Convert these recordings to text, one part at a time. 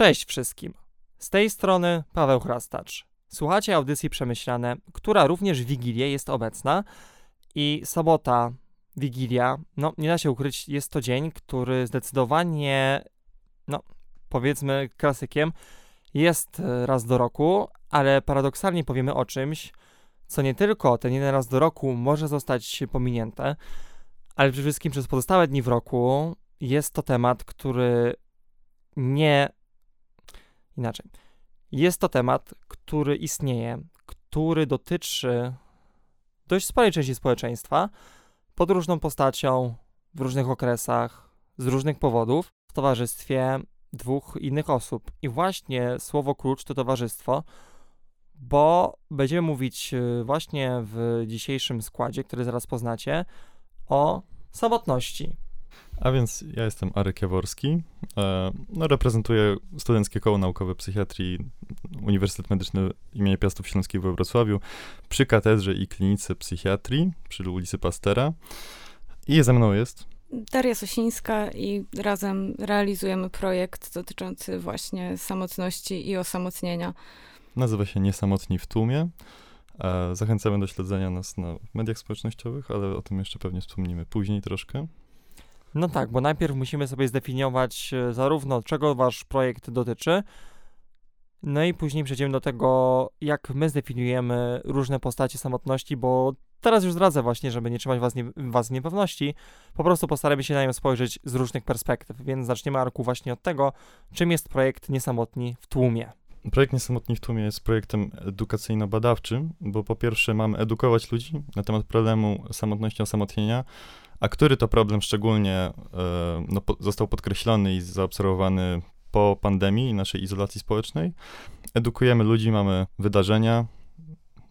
Cześć wszystkim. Z tej strony Paweł Chrastacz. Słuchacie audycji Przemyślane, która również w Wigilię jest obecna i sobota, Wigilia, no nie da się ukryć, jest to dzień, który zdecydowanie, no powiedzmy klasykiem, jest raz do roku, ale paradoksalnie powiemy o czymś, co nie tylko ten jeden raz do roku może zostać pominięte, ale przede wszystkim przez pozostałe dni w roku jest to temat, który nie. Inaczej. Jest to temat, który istnieje, który dotyczy dość sporej części społeczeństwa pod różną postacią, w różnych okresach, z różnych powodów, w towarzystwie dwóch innych osób. I właśnie słowo klucz to towarzystwo, bo będziemy mówić y, właśnie w dzisiejszym składzie, który zaraz poznacie, o samotności. A więc ja jestem Arek Jaworski, e, no, reprezentuję Studenckie Koło Naukowe Psychiatrii Uniwersytet Medyczny im. Piastów Śląskich we Wrocławiu przy Katedrze i Klinice Psychiatrii przy ulicy Pastera. I ze mną jest Daria Sosińska i razem realizujemy projekt dotyczący właśnie samotności i osamotnienia. Nazywa się Niesamotni w tłumie. E, zachęcamy do śledzenia nas na mediach społecznościowych, ale o tym jeszcze pewnie wspomnimy później troszkę. No tak, bo najpierw musimy sobie zdefiniować e, zarówno czego wasz projekt dotyczy, no i później przejdziemy do tego, jak my zdefiniujemy różne postacie samotności, bo teraz już zdradzę właśnie, żeby nie trzymać was, nie, was w niepewności, po prostu postaramy się na nią spojrzeć z różnych perspektyw, więc zaczniemy, Arku, właśnie od tego, czym jest projekt Niesamotni w tłumie. Projekt Niesamotni w Tłumie jest projektem edukacyjno-badawczym, bo po pierwsze mamy edukować ludzi na temat problemu samotności osamotnienia, a który to problem szczególnie e, no, został podkreślony i zaobserwowany po pandemii i naszej izolacji społecznej. Edukujemy ludzi, mamy wydarzenia,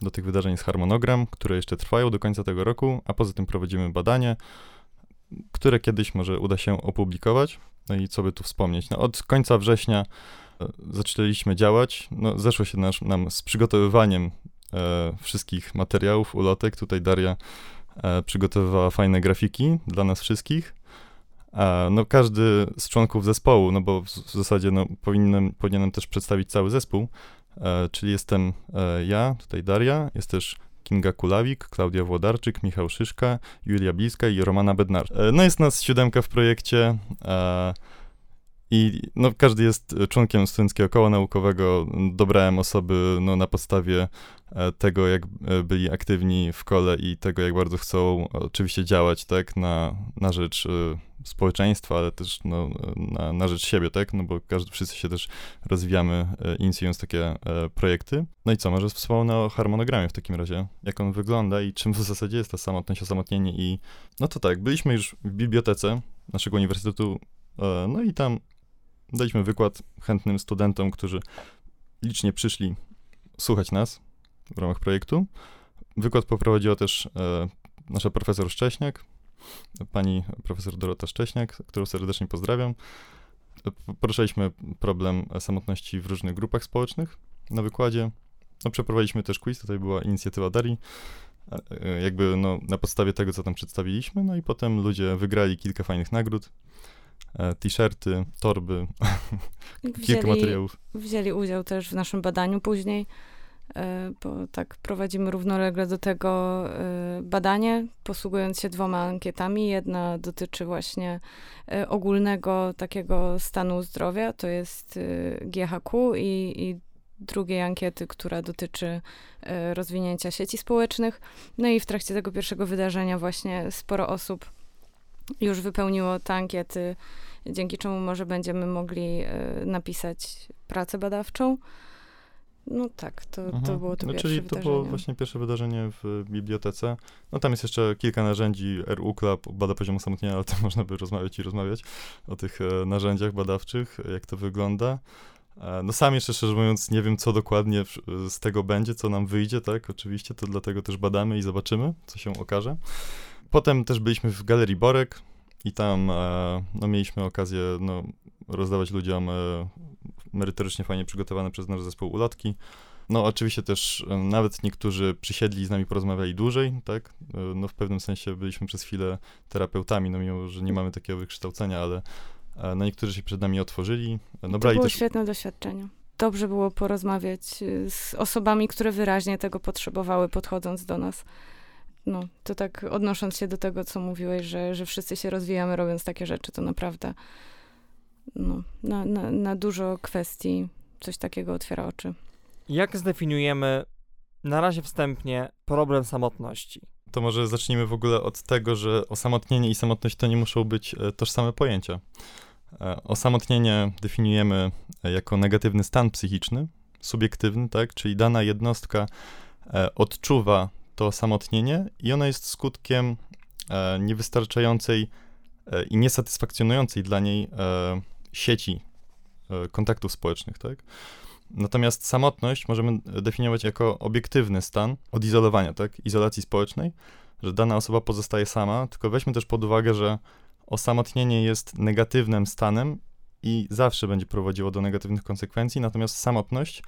do tych wydarzeń jest harmonogram, które jeszcze trwają do końca tego roku, a poza tym prowadzimy badanie, które kiedyś może uda się opublikować. No i co by tu wspomnieć? No, od końca września e, zaczęliśmy działać. No, zeszło się nasz, nam z przygotowywaniem e, wszystkich materiałów, ulotek. Tutaj Daria przygotowywała fajne grafiki dla nas wszystkich. E, no, każdy z członków zespołu, no bo w, zasadzie no, powinienem, powinienem też przedstawić cały zespół, e, czyli jestem e, ja, tutaj Daria, jest też Kinga Kulawik, Klaudia Włodarczyk, Michał Szyszka, Julia Bliska i Romana Bednar. E, no jest nas siódemka w projekcie. E, i no, każdy jest członkiem Studenckiego Koła Naukowego. Dobrałem osoby no, na podstawie e, tego, jak e, byli aktywni w kole i tego, jak bardzo chcą oczywiście działać tak, na, na rzecz e, społeczeństwa, ale też no, na, na rzecz siebie, tak? No bo każdy, wszyscy się też rozwijamy, inicjując takie projekty. No i co, może wspomnę o harmonogramie w takim razie, jak on wygląda i czym w zasadzie jest ta samotność, osamotnienie i no to tak, byliśmy już w bibliotece naszego uniwersytetu, no i tam Daliśmy wykład chętnym studentom, którzy licznie przyszli słuchać nas w ramach projektu. Wykład poprowadziła też e, nasza profesor Szcześniak, pani profesor Dorota Szcześniak, którą serdecznie pozdrawiam. Poruszaliśmy problem samotności w różnych grupach społecznych na wykładzie. No, przeprowadziliśmy też quiz, tutaj była inicjatywa Darii, e, jakby no, na podstawie tego, co tam przedstawiliśmy, no i potem ludzie wygrali kilka fajnych nagród. E, t-shirty, torby, wzięli, kilka materiałów. Wzięli udział też w naszym badaniu później, e, bo tak prowadzimy równolegle do tego e, badanie, posługując się dwoma ankietami. Jedna dotyczy właśnie ogólnego takiego stanu zdrowia, to jest GHQ i, i drugiej ankiety, która dotyczy rozwinięcia sieci społecznych. No i w trakcie tego pierwszego wydarzenia właśnie sporo osób już wypełniło te ankiety, dzięki czemu może będziemy mogli e, napisać pracę badawczą. No tak, to, to mhm. było to no, Czyli wydarzenie. to było właśnie pierwsze wydarzenie w bibliotece. No tam jest jeszcze kilka narzędzi, RU Club bada poziom osamotnienia, ale to można by rozmawiać i rozmawiać o tych e, narzędziach badawczych, jak to wygląda. E, no sam jeszcze szczerze mówiąc nie wiem, co dokładnie z tego będzie, co nam wyjdzie, tak, oczywiście, to dlatego też badamy i zobaczymy, co się okaże. Potem też byliśmy w Galerii Borek i tam e, no, mieliśmy okazję no, rozdawać ludziom e, merytorycznie fajnie przygotowane przez nasz zespół ulotki. No oczywiście też e, nawet niektórzy przysiedli z nami porozmawiali dłużej, tak? No w pewnym sensie byliśmy przez chwilę terapeutami, no mimo, że nie mamy takiego wykształcenia, ale no niektórzy się przed nami otworzyli. No, to było też... świetne doświadczenie. Dobrze było porozmawiać z osobami, które wyraźnie tego potrzebowały, podchodząc do nas. No, to tak odnosząc się do tego, co mówiłeś, że, że wszyscy się rozwijamy robiąc takie rzeczy, to naprawdę no, na, na, na dużo kwestii coś takiego otwiera oczy. Jak zdefiniujemy na razie wstępnie problem samotności? To może zacznijmy w ogóle od tego, że osamotnienie i samotność to nie muszą być e, tożsame pojęcia. E, osamotnienie definiujemy jako negatywny stan psychiczny, subiektywny, tak? Czyli dana jednostka e, odczuwa to osamotnienie i ono jest skutkiem niewystarczającej i niesatysfakcjonującej dla niej sieci kontaktów społecznych, tak? Natomiast samotność możemy definiować jako obiektywny stan odizolowania, tak? Izolacji społecznej, że dana osoba pozostaje sama, tylko weźmy też pod uwagę, że osamotnienie jest negatywnym stanem i zawsze będzie prowadziło do negatywnych konsekwencji, natomiast samotność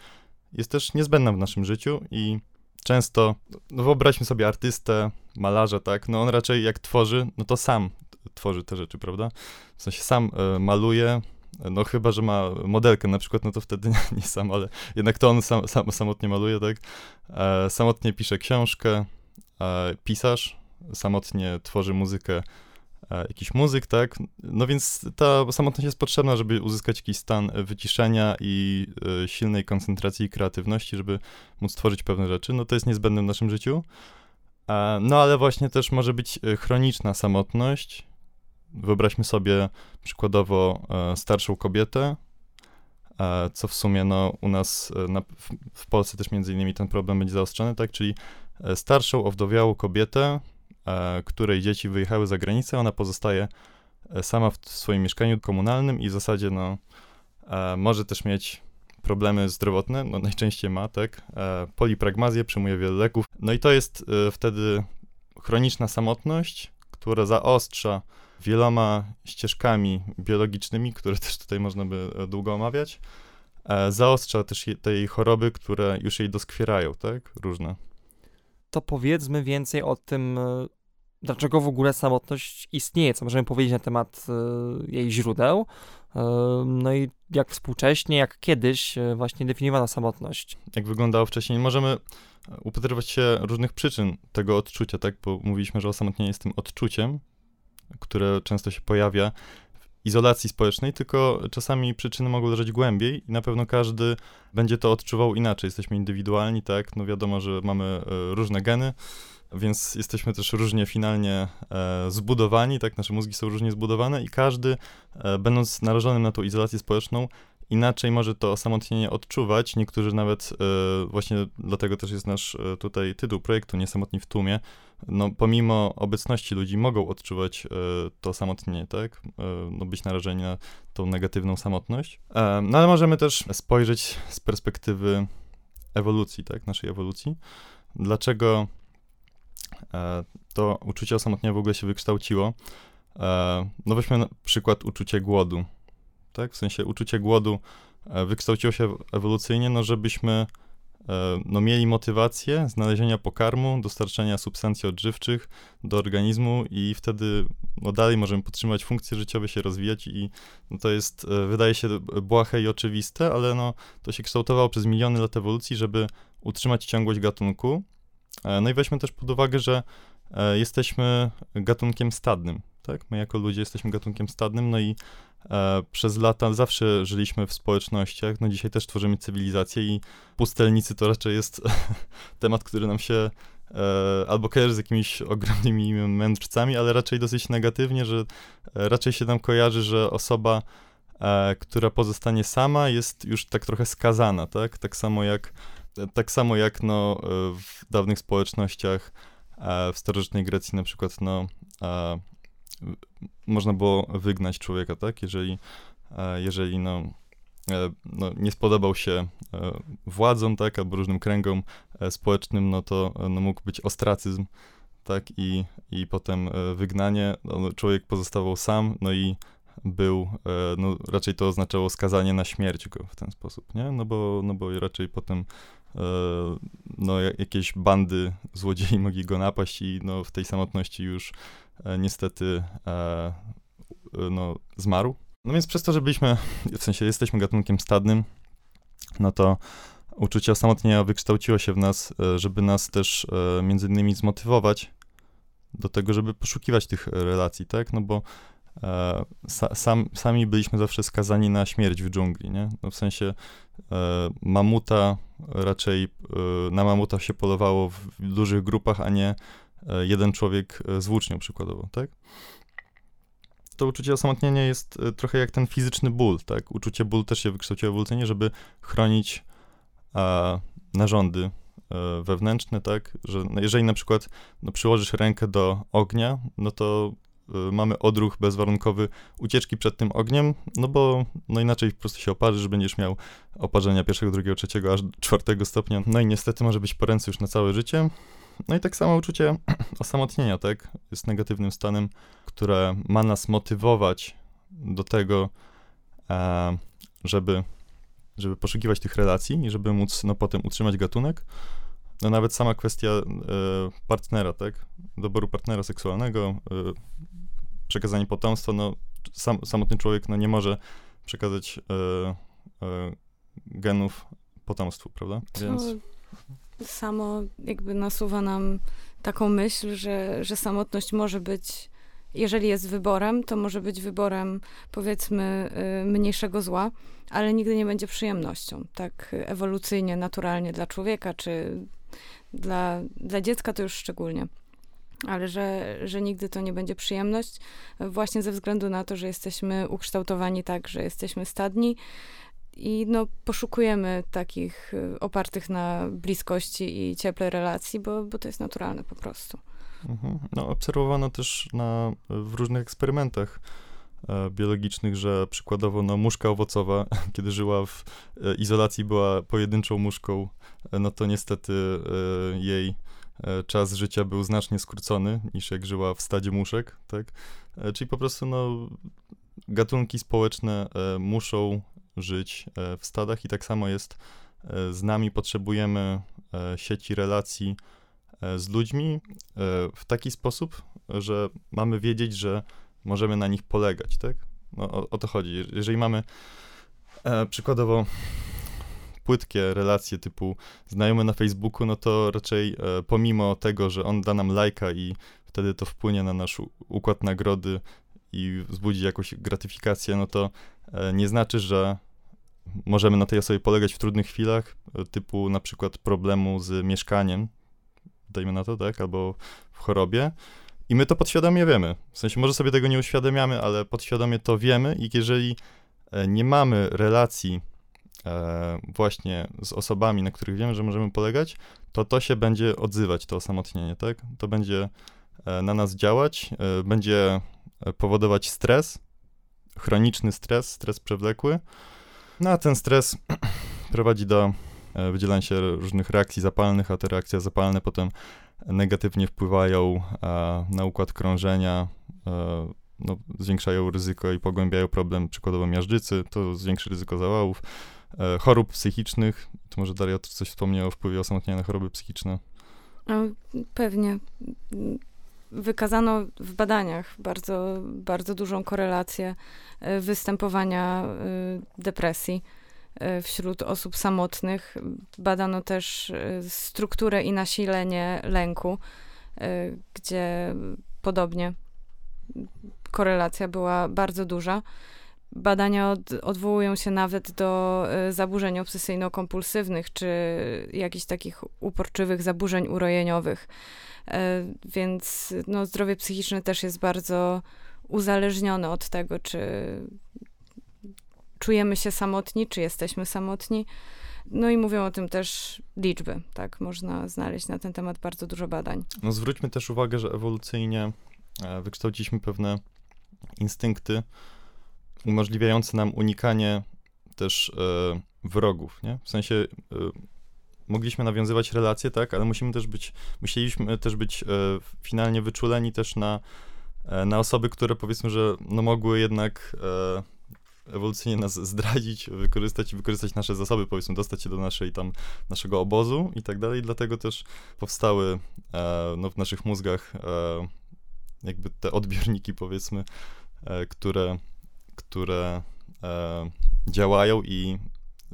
jest też niezbędna w naszym życiu i często, no wyobraźmy sobie artystę, malarza, tak, no on raczej jak tworzy, no to sam tworzy te rzeczy, prawda? W sensie sam y, maluje, no chyba, że ma modelkę na przykład, no to wtedy nie, nie sam, ale jednak to on sam, sam samotnie maluje, tak? E, samotnie pisze książkę, e, pisarz, samotnie tworzy muzykę, e, jakiś muzyk, tak? No więc ta samotność jest potrzebna, żeby uzyskać jakiś stan wyciszenia i e, silnej koncentracji i kreatywności, żeby móc tworzyć pewne rzeczy. No to jest niezbędne w naszym życiu. E, no ale właśnie też może być e, chroniczna samotność, Wyobraźmy sobie przykładowo e, starszą kobietę, e, co w sumie no, u nas e, na, w, Polsce też między innymi ten problem będzie zaostrzony, tak, czyli starszą, owdowiałą kobietę, której dzieci wyjechały za granicę, ona pozostaje sama w swoim mieszkaniu komunalnym i w zasadzie no, może też mieć problemy zdrowotne, no najczęściej ma, tak, polipragmazję, przyjmuje wiele leków, no i to jest wtedy chroniczna samotność, która zaostrza wieloma ścieżkami biologicznymi, które też tutaj można by e, długo omawiać, e, zaostrza też tej choroby, które już jej doskwierają, tak? Różne. To powiedzmy więcej o tym, e, dlaczego w ogóle samotność istnieje, co możemy powiedzieć na temat jej źródeł, no i jak współcześnie, jak kiedyś właśnie definiowano samotność. Jak wyglądało wcześniej? Możemy upatrywać się różnych przyczyn tego odczucia, tak? Bo mówiliśmy, że osamotnienie jest tym odczuciem, które często się pojawia izolacji społecznej, tylko czasami przyczyny mogą leżeć głębiej i na pewno każdy będzie to odczuwał inaczej. Jesteśmy indywidualni, tak? No wiadomo, że mamy e, różne geny, więc jesteśmy też różnie finalnie e, zbudowani, tak? Nasze mózgi są różnie zbudowane i każdy, e, będąc narażonym na tą izolację społeczną, inaczej może to osamotnienie odczuwać. Niektórzy nawet, e, właśnie dlatego też jest nasz tutaj tytuł projektu Niesamotni w tłumie, no pomimo obecności ludzi mogą odczuwać e, to samotnienie, tak? no być narażeni na tą negatywną samotność. no ale możemy też spojrzeć z perspektywy ewolucji, tak? Naszej ewolucji. Dlaczego to uczucie osamotnienia w ogóle się wykształciło? no weźmy na przykład uczucie głodu tak? W sensie uczucie głodu e, wykształciło się ewolucyjnie, no żebyśmy e, no, mieli motywację znalezienia pokarmu, dostarczenia substancji odżywczych do organizmu i wtedy no, dalej możemy podtrzymywać funkcje życiowe, się rozwijać i no, to jest, e, wydaje się błahe i oczywiste, ale no, to się kształtowało przez miliony lat ewolucji, żeby utrzymać ciągłość gatunku. No i weźmy też pod uwagę, że jesteśmy gatunkiem stadnym, tak? My jako ludzie jesteśmy gatunkiem stadnym, no i E, przez lata zawsze żyliśmy w społecznościach, no dzisiaj też tworzymy cywilizację i pustelnicy to raczej jest temat, który nam się e, albo kojarzy z jakimiś ogromnymi mędrcami, ale raczej dosyć negatywnie, że e, raczej się nam kojarzy, że osoba, która pozostanie sama jest już tak trochę skazana, tak? Tak samo jak, tak samo jak no, w dawnych społecznościach, w starożytnej Grecji na przykład, no, można było wygnać człowieka, tak? Jeżeli, e, jeżeli no, e, no, nie spodobał się e, władzom, tak, albo różnym kręgom społecznym, no to no, mógł być ostracyzm, tak, i, i potem wygnanie, no, człowiek pozostawał sam, no i był, no raczej to oznaczało skazanie na śmierć go w ten sposób, nie? No bo, no bo raczej potem no jakieś bandy złodziei mogli go napaść i no w tej samotności już E, niestety e, no, zmarł. No więc przez to, że byliśmy, w sensie jesteśmy gatunkiem stadnym, no to uczucie osamotnienia wykształciło się w nas, e, żeby nas też e, między innymi zmotywować do tego, żeby poszukiwać tych relacji, tak? No bo e, sam, sami byliśmy zawsze skazani na śmierć w dżungli, nie? No w sensie mamuta raczej, na mamuta się polowało w dużych grupach, a nie jeden człowiek z włócznią przykładowo, tak? to uczucie osamotnienia jest e, trochę jak ten fizyczny ból, tak? Uczucie ból też się wykształciło ewolucyjnie, żeby chronić a, narządy e, wewnętrzne, tak? Że no, jeżeli na przykład no, przyłożysz rękę do ognia, no to mamy odruch bezwarunkowy ucieczki przed tym ogniem, no bo no inaczej po prostu się oparzysz, będziesz miał oparzenia pierwszego, drugiego, trzeciego, aż czwartego stopnia. No i niestety może być po ręce już na całe życie. No i tak samo uczucie osamotnienia, tak? Jest negatywnym stanem, które ma nas motywować do tego, e, żeby, żeby poszukiwać tych relacji i żeby móc no, potem utrzymać gatunek. No nawet sama kwestia e, partnera, tak? Doboru partnera seksualnego, e, przekazanie potomstwa, no sam, samotny człowiek no, nie może przekazać genów potomstwu, prawda? Więc samo jakby nasuwa nam taką myśl, że, że samotność może być, jeżeli jest wyborem, to może być wyborem powiedzmy y, mniejszego zła, ale nigdy nie będzie przyjemnością, tak ewolucyjnie, naturalnie dla człowieka, czy dla, dla dziecka to już szczególnie. Ale że, że nigdy to nie będzie przyjemność, właśnie ze względu na to, że jesteśmy ukształtowani tak, że jesteśmy stadni, i no, poszukujemy takich y, opartych na bliskości i cieplej relacji, bo, bo to jest naturalne po prostu. Mhm. No, obserwowano też na, w różnych eksperymentach biologicznych, że przykładowo no, muszka owocowa, kiedy żyła w e, izolacji, była pojedynczą muszką, e, no to niestety e, jej e, czas życia był znacznie skrócony niż jak żyła w stadzie muszek, tak? E, czyli po prostu no, gatunki społeczne muszą żyć e, w stadach i tak samo jest e, z nami. Potrzebujemy e, sieci relacji z ludźmi w taki sposób, że mamy wiedzieć, że możemy na nich polegać, tak? No, o, o to chodzi. Jeżeli mamy przykładowo płytkie relacje typu znajomy na Facebooku, no to raczej pomimo tego, że on da nam lajka i wtedy to wpłynie na nasz układ nagrody i wzbudzi jakąś gratyfikację, no to nie znaczy, że możemy na tej osobie polegać w trudnych chwilach, typu na przykład problemu z mieszkaniem, dajmy na to, tak, albo w chorobie. I my to podświadomie wiemy. W sensie może sobie tego nie uświadamiamy, ale podświadomie to wiemy i jeżeli e, nie mamy relacji e, właśnie z osobami, na których wiemy, że możemy polegać, to to się będzie odzywać, to osamotnienie, tak? To będzie e, na nas działać, będzie powodować stres, chroniczny stres, stres przewlekły, no a ten stres prowadzi do e, wydzielania się różnych reakcji zapalnych, a te reakcje zapalne potem negatywnie wpływają na układ krążenia, e, no, zwiększają ryzyko i pogłębiają problem przykładowo miażdżycy, to zwiększy ryzyko zawałów, e, chorób psychicznych. To może Daria coś wspomniała o wpływie osamotnienia na choroby psychiczne. Pewnie. Wykazano w badaniach bardzo, bardzo dużą korelację e, występowania e, depresji e, wśród osób samotnych. Badano też strukturę i nasilenie lęku, gdzie podobnie korelacja była bardzo duża. Badania od, odwołują się nawet do zaburzeń obsesyjno-kompulsywnych czy jakichś takich uporczywych zaburzeń urojeniowych. E, więc no, zdrowie psychiczne też jest bardzo uzależnione od tego, czy czujemy się samotni, czy jesteśmy samotni. No i mówią o tym też liczby, tak? Można znaleźć na ten temat bardzo dużo badań. No zwróćmy też uwagę, że ewolucyjnie e, wykształciliśmy pewne instynkty umożliwiające nam unikanie też e, wrogów, nie? W sensie e, mogliśmy nawiązywać relacje, tak, ale musimy też być, musieliśmy też być finalnie wyczuleni też na, na osoby, które powiedzmy, że no mogły jednak ewolucyjnie nas zdradzić, wykorzystać i wykorzystać nasze zasoby, powiedzmy, dostać się do naszej tam, naszego obozu i tak dalej, dlatego też powstały e, no, w naszych mózgach e, jakby te odbiorniki, powiedzmy, e, które które e, działają i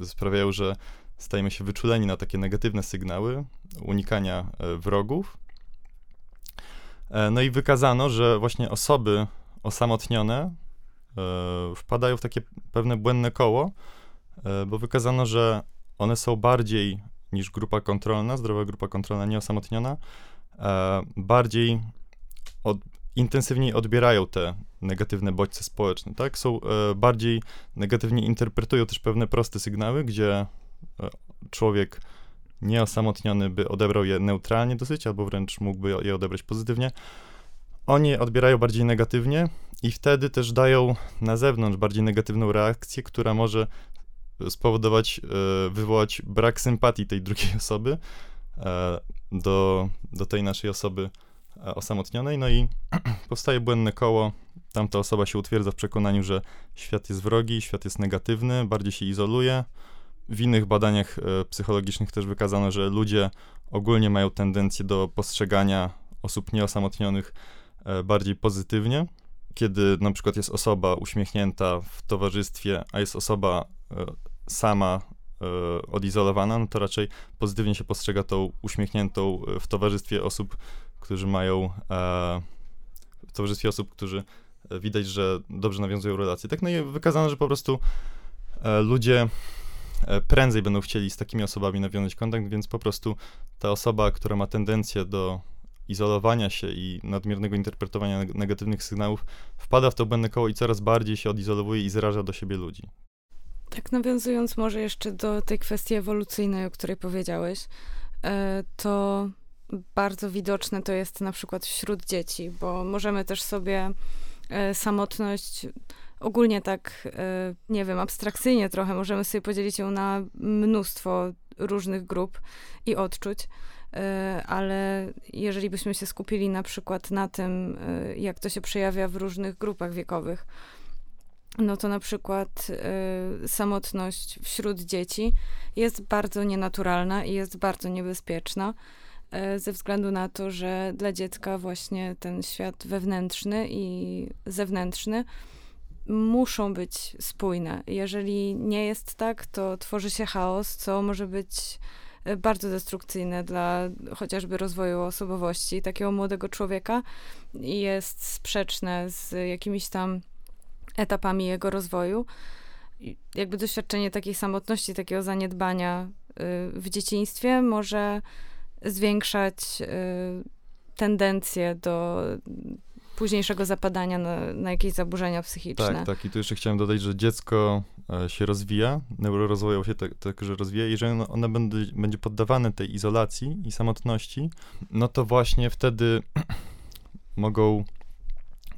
sprawiają, że stajemy się wyczuleni na takie negatywne sygnały unikania e, wrogów. E, no i wykazano, że właśnie osoby osamotnione wpadają w takie pewne błędne koło, bo wykazano, że one są bardziej niż grupa kontrolna, zdrowa grupa kontrolna nieosamotniona, bardziej od, intensywniej odbierają te negatywne bodźce społeczne, tak? Są bardziej negatywnie interpretują też pewne proste sygnały, gdzie człowiek nieosamotniony by odebrał je neutralnie dosyć, albo wręcz mógłby je odebrać pozytywnie. Oni odbierają bardziej negatywnie i wtedy też dają na zewnątrz bardziej negatywną reakcję, która może spowodować, e, wywołać brak sympatii tej drugiej osoby e, do, do tej naszej osoby e, osamotnionej. No i powstaje błędne koło. Tamta osoba się utwierdza w przekonaniu, że świat jest wrogi, świat jest negatywny, bardziej się izoluje w innych badaniach psychologicznych też wykazano, że ludzie ogólnie mają tendencję do postrzegania osób nieosamotnionych bardziej pozytywnie. Kiedy na przykład jest osoba uśmiechnięta w towarzystwie, a jest osoba e, sama odizolowana, no to raczej pozytywnie się postrzega tą uśmiechniętą w towarzystwie osób, którzy mają w towarzystwie osób, którzy widać, że dobrze nawiązują relacje. Tak no i wykazano, że po prostu ludzie E, prędzej będą chcieli z takimi osobami nawiązać kontakt, więc po prostu ta osoba, która ma tendencję do izolowania się i nadmiernego interpretowania negatywnych sygnałów, wpada w to błędne koło i coraz bardziej się odizolowuje i zraża do siebie ludzi. Tak nawiązując może jeszcze do tej kwestii ewolucyjnej, o której powiedziałeś, e, to bardzo widoczne to jest na przykład wśród dzieci, bo możemy też sobie e, samotność ogólnie tak, e, nie wiem, abstrakcyjnie trochę możemy sobie podzielić ją na mnóstwo różnych grup i odczuć. E, ale jeżeli byśmy się skupili na przykład na tym, e, jak to się przejawia w różnych grupach wiekowych, no to na przykład samotność wśród dzieci jest bardzo nienaturalna i jest bardzo niebezpieczna ze względu na to, że dla dziecka właśnie ten świat wewnętrzny i zewnętrzny muszą być spójne. Jeżeli nie jest tak, to tworzy się chaos, co może być bardzo destrukcyjne dla chociażby rozwoju osobowości takiego młodego człowieka i jest sprzeczne z jakimiś tam etapami jego rozwoju. Jakby doświadczenie takiej samotności, takiego zaniedbania e, w dzieciństwie może zwiększać e, tendencje do późniejszego zapadania na, na jakieś zaburzenia psychiczne. Tak, tak. I tu jeszcze chciałem dodać, że dziecko e, się rozwija, neurorozwojowo się tak, tak że rozwija. Jeżeli ono, ono będzie, będzie poddawane tej izolacji i samotności, no to właśnie wtedy mogą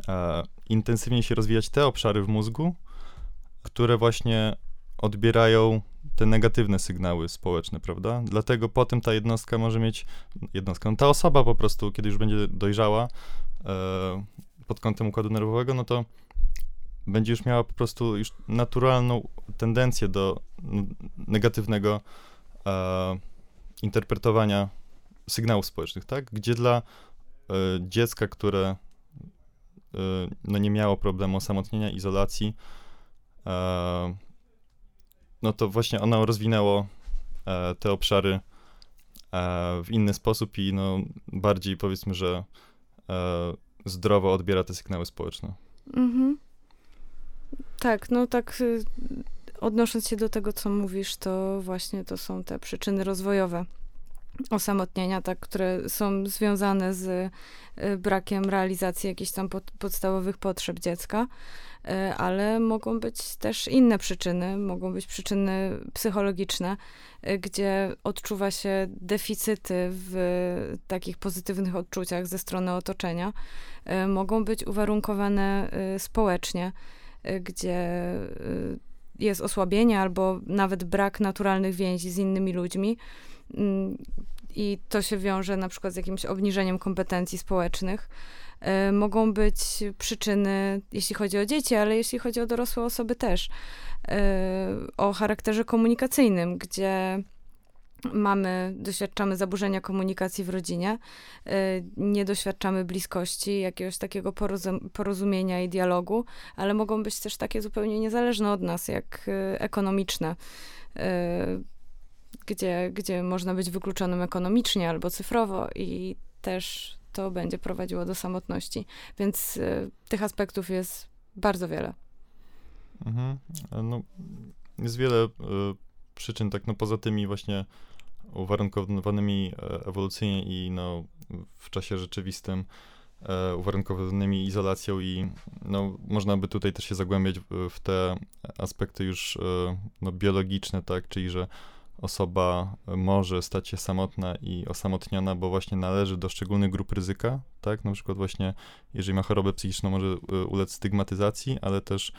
e, intensywnie się rozwijać te obszary w mózgu, które właśnie odbierają te negatywne sygnały społeczne, prawda? Dlatego potem ta jednostka może mieć, jednostka, no ta osoba po prostu, kiedy już będzie dojrzała, pod kątem układu nerwowego, no to będzie już miała po prostu już naturalną tendencję do negatywnego e, interpretowania sygnałów społecznych, tak? Gdzie dla e, dziecka, które e, no nie miało problemu osamotnienia, izolacji, e, no to właśnie ono rozwinęło e, te obszary w inny sposób i no bardziej powiedzmy, że e, zdrowo odbiera te sygnały społeczne. Mhm. Tak, no tak y, odnosząc się do tego, co mówisz, to właśnie to są te przyczyny rozwojowe osamotnienia, tak, które są związane z y, brakiem realizacji jakichś tam pod, podstawowych potrzeb dziecka. E, ale mogą być też inne przyczyny, mogą być przyczyny psychologiczne, e, gdzie odczuwa się deficyty w takich pozytywnych odczuciach ze strony otoczenia. Mogą być uwarunkowane społecznie, gdzie jest osłabienie albo nawet brak naturalnych więzi z innymi ludźmi. I to się wiąże na przykład z jakimś obniżeniem kompetencji społecznych. E, mogą być przyczyny, jeśli chodzi o dzieci, ale jeśli chodzi o dorosłe osoby też, e, o charakterze komunikacyjnym, gdzie mamy, doświadczamy zaburzenia komunikacji w rodzinie, y, nie doświadczamy bliskości, jakiegoś takiego porozum porozumienia i dialogu, ale mogą być też takie zupełnie niezależne od nas, jak ekonomiczne, gdzie, gdzie można być wykluczonym ekonomicznie albo cyfrowo i też to będzie prowadziło do samotności. Więc tych aspektów jest bardzo wiele. Mhm. No, jest wiele przyczyn, tak no poza tymi właśnie uwarunkowanymi e, ewolucyjnie i no, w czasie rzeczywistym e, uwarunkowanymi izolacją i no, można by tutaj też się zagłębiać w, w te aspekty już e, no, biologiczne, tak, czyli że osoba może stać się samotna i osamotniona, bo właśnie należy do szczególnych grup ryzyka, tak, na przykład właśnie jeżeli ma chorobę psychiczną może ulec stygmatyzacji, ale też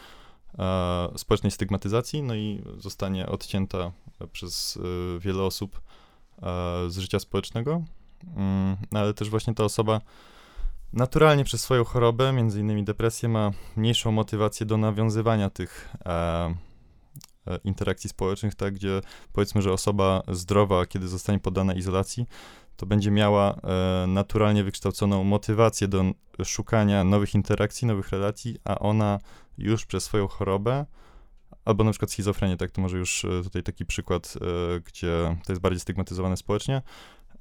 e, społecznej stygmatyzacji, no i zostanie odcięta przez e, wiele osób e, z życia społecznego, mm, ale też właśnie ta osoba naturalnie przez swoją chorobę, między innymi depresję, ma mniejszą motywację do nawiązywania tych e, e, interakcji społecznych, tak, gdzie powiedzmy, że osoba zdrowa, kiedy zostanie poddana izolacji, to będzie miała e, naturalnie wykształconą motywację do szukania nowych interakcji, nowych relacji, a ona już przez swoją chorobę, albo na przykład schizofrenię, tak, to może już e, tutaj taki przykład, e, gdzie to jest bardziej stygmatyzowane społecznie,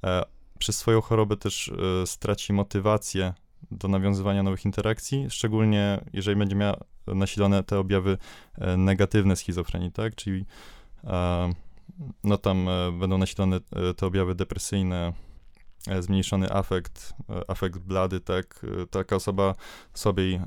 e, przez swoją chorobę też straci motywację do nawiązywania nowych interakcji, szczególnie jeżeli będzie miała nasilone te objawy negatywne schizofrenii, tak, czyli no tam będą nasilone te objawy depresyjne, zmniejszony afekt, afekt blady, tak, taka osoba sobie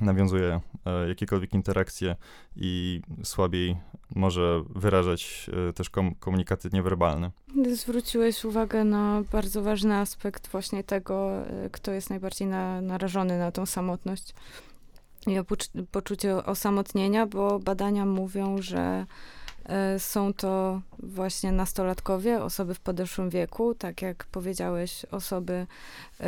nawiązuje e, jakiekolwiek interakcje i słabiej może wyrażać e, też kom komunikaty niewerbalne. Zwróciłeś uwagę na bardzo ważny aspekt właśnie tego, e, kto jest najbardziej na, narażony na tą samotność i poczucie osamotnienia, bo badania mówią, że E, są to właśnie nastolatkowie, osoby w podeszłym wieku, tak jak powiedziałeś, osoby e,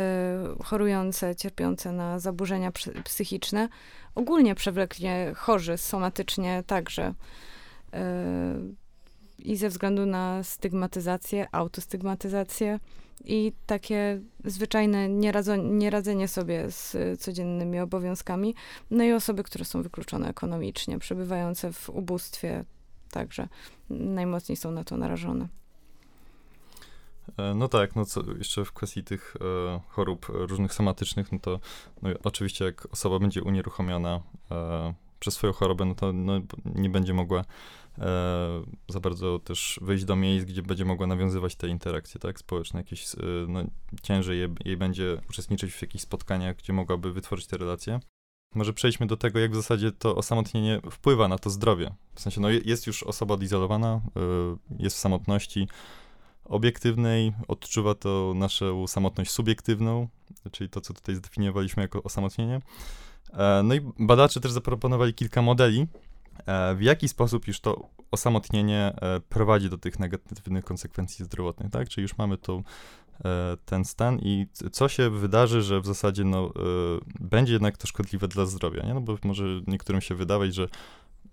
chorujące, cierpiące na zaburzenia psychiczne, ogólnie przewlekle chorzy somatycznie także. E, I ze względu na stygmatyzację, autostygmatyzację i takie zwyczajne nieradzenie sobie z codziennymi obowiązkami, no i osoby, które są wykluczone ekonomicznie, przebywające w ubóstwie, Także najmocniej są na to narażone. E, no tak, no co jeszcze w kwestii tych e, chorób różnych somatycznych, no to no oczywiście jak osoba będzie unieruchomiona e, przez swoją chorobę, no to no, nie będzie mogła e, za bardzo też wyjść do miejsc, gdzie będzie mogła nawiązywać te interakcje, tak, społeczne, jakieś, e, no ciężej jej, jej będzie uczestniczyć w jakichś spotkaniach, gdzie mogłaby wytworzyć te relacje. Może przejdźmy do tego, jak w zasadzie to osamotnienie wpływa na to zdrowie. W sensie, no jest już osoba odizolowana, y, jest w samotności obiektywnej, odczuwa to naszą samotność subiektywną, czyli to, co tutaj zdefiniowaliśmy jako osamotnienie. E, no i badacze też zaproponowali kilka modeli, e, w jaki sposób już to osamotnienie e, prowadzi do tych negatywnych konsekwencji zdrowotnych, tak? Czyli już mamy tą ten stan i co się wydarzy, że w zasadzie no, będzie jednak to szkodliwe dla zdrowia, nie? No bo może niektórym się wydawać, że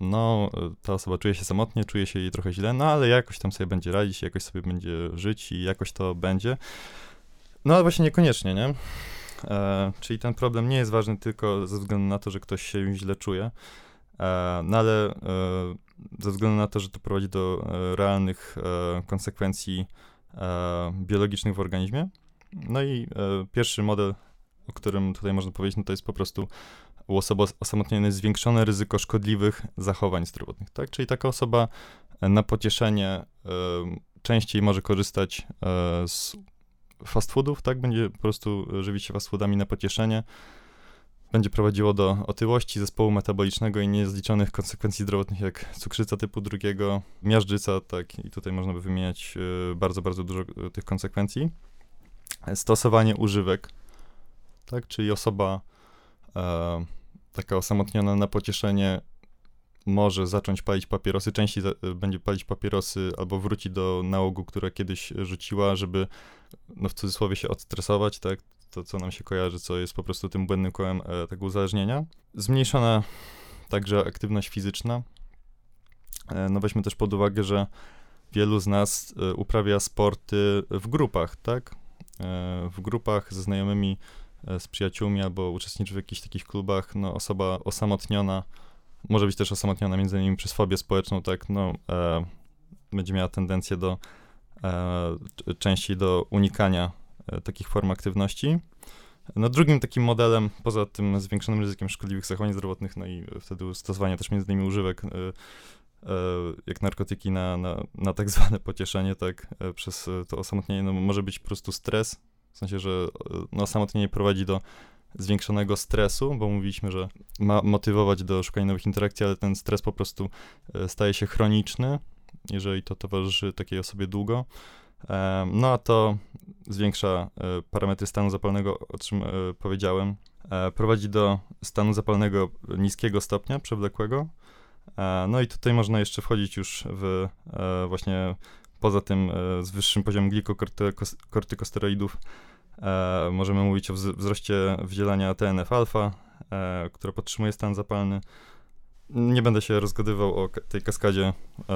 no, ta osoba czuje się samotnie, czuje się jej trochę źle, no ale jakoś tam sobie będzie radzić, jakoś sobie będzie żyć i jakoś to będzie. No ale właśnie niekoniecznie, nie? E, czyli ten problem nie jest ważny tylko ze względu na to, że ktoś się źle czuje, e, no ale e, ze względu na to, że to prowadzi do e, realnych konsekwencji e, biologicznych w organizmie. No i e, pierwszy model, o którym tutaj można powiedzieć, no to jest po prostu u osoby osamotnionej zwiększone ryzyko szkodliwych zachowań zdrowotnych, tak? Czyli taka osoba na pocieszenie e, częściej może korzystać e, z fast foodów, tak? Będzie po prostu żywić się fast foodami na pocieszenie, będzie prowadziło do otyłości zespołu metabolicznego i niezliczonych konsekwencji zdrowotnych, jak cukrzyca typu drugiego, miażdżyca, tak, i tutaj można by wymieniać y, bardzo, bardzo dużo y, tych konsekwencji. Stosowanie używek, tak, czyli osoba e, taka osamotniona na pocieszenie może zacząć palić papierosy, częściej y, będzie palić papierosy albo wróci do nałogu, które kiedyś rzuciła, żeby, no w cudzysłowie się odstresować, tak, to, co nam się kojarzy, co jest po prostu tym błędnym kołem e, tego uzależnienia. Zmniejszona także aktywność fizyczna. E, no weźmy też pod uwagę, że wielu z nas e, uprawia sporty w grupach, tak? E, w grupach ze znajomymi, z przyjaciółmi albo uczestniczy w jakichś takich klubach, no osoba osamotniona, może być też osamotniona między innymi przez fobię społeczną, tak, no e, będzie miała tendencję do e, częściej do unikania e, takich form aktywności. No drugim takim modelem, poza tym zwiększonym ryzykiem szkodliwych zachowań zdrowotnych, no i wtedy stosowania też między innymi używek, e, e, jak narkotyki na, na, na tak zwane pocieszenie, tak, e, przez to osamotnienie, no może być po prostu stres, w sensie, że no, osamotnienie prowadzi do zwiększonego stresu, bo mówiliśmy, że ma motywować do szukania nowych interakcji, ale ten stres po prostu staje się chroniczny, jeżeli to towarzyszy takiej osobie długo. No a to zwiększa e, parametry stanu zapalnego, o czym e, powiedziałem. E, prowadzi do stanu zapalnego niskiego stopnia, przewlekłego. No i tutaj można jeszcze wchodzić już w właśnie poza tym z wyższym poziomem glikokortykosteroidów możemy mówić o wzroście wydzielania TNF-alfa, które podtrzymuje stan zapalny. Nie będę się rozgadywał o tej kaskadzie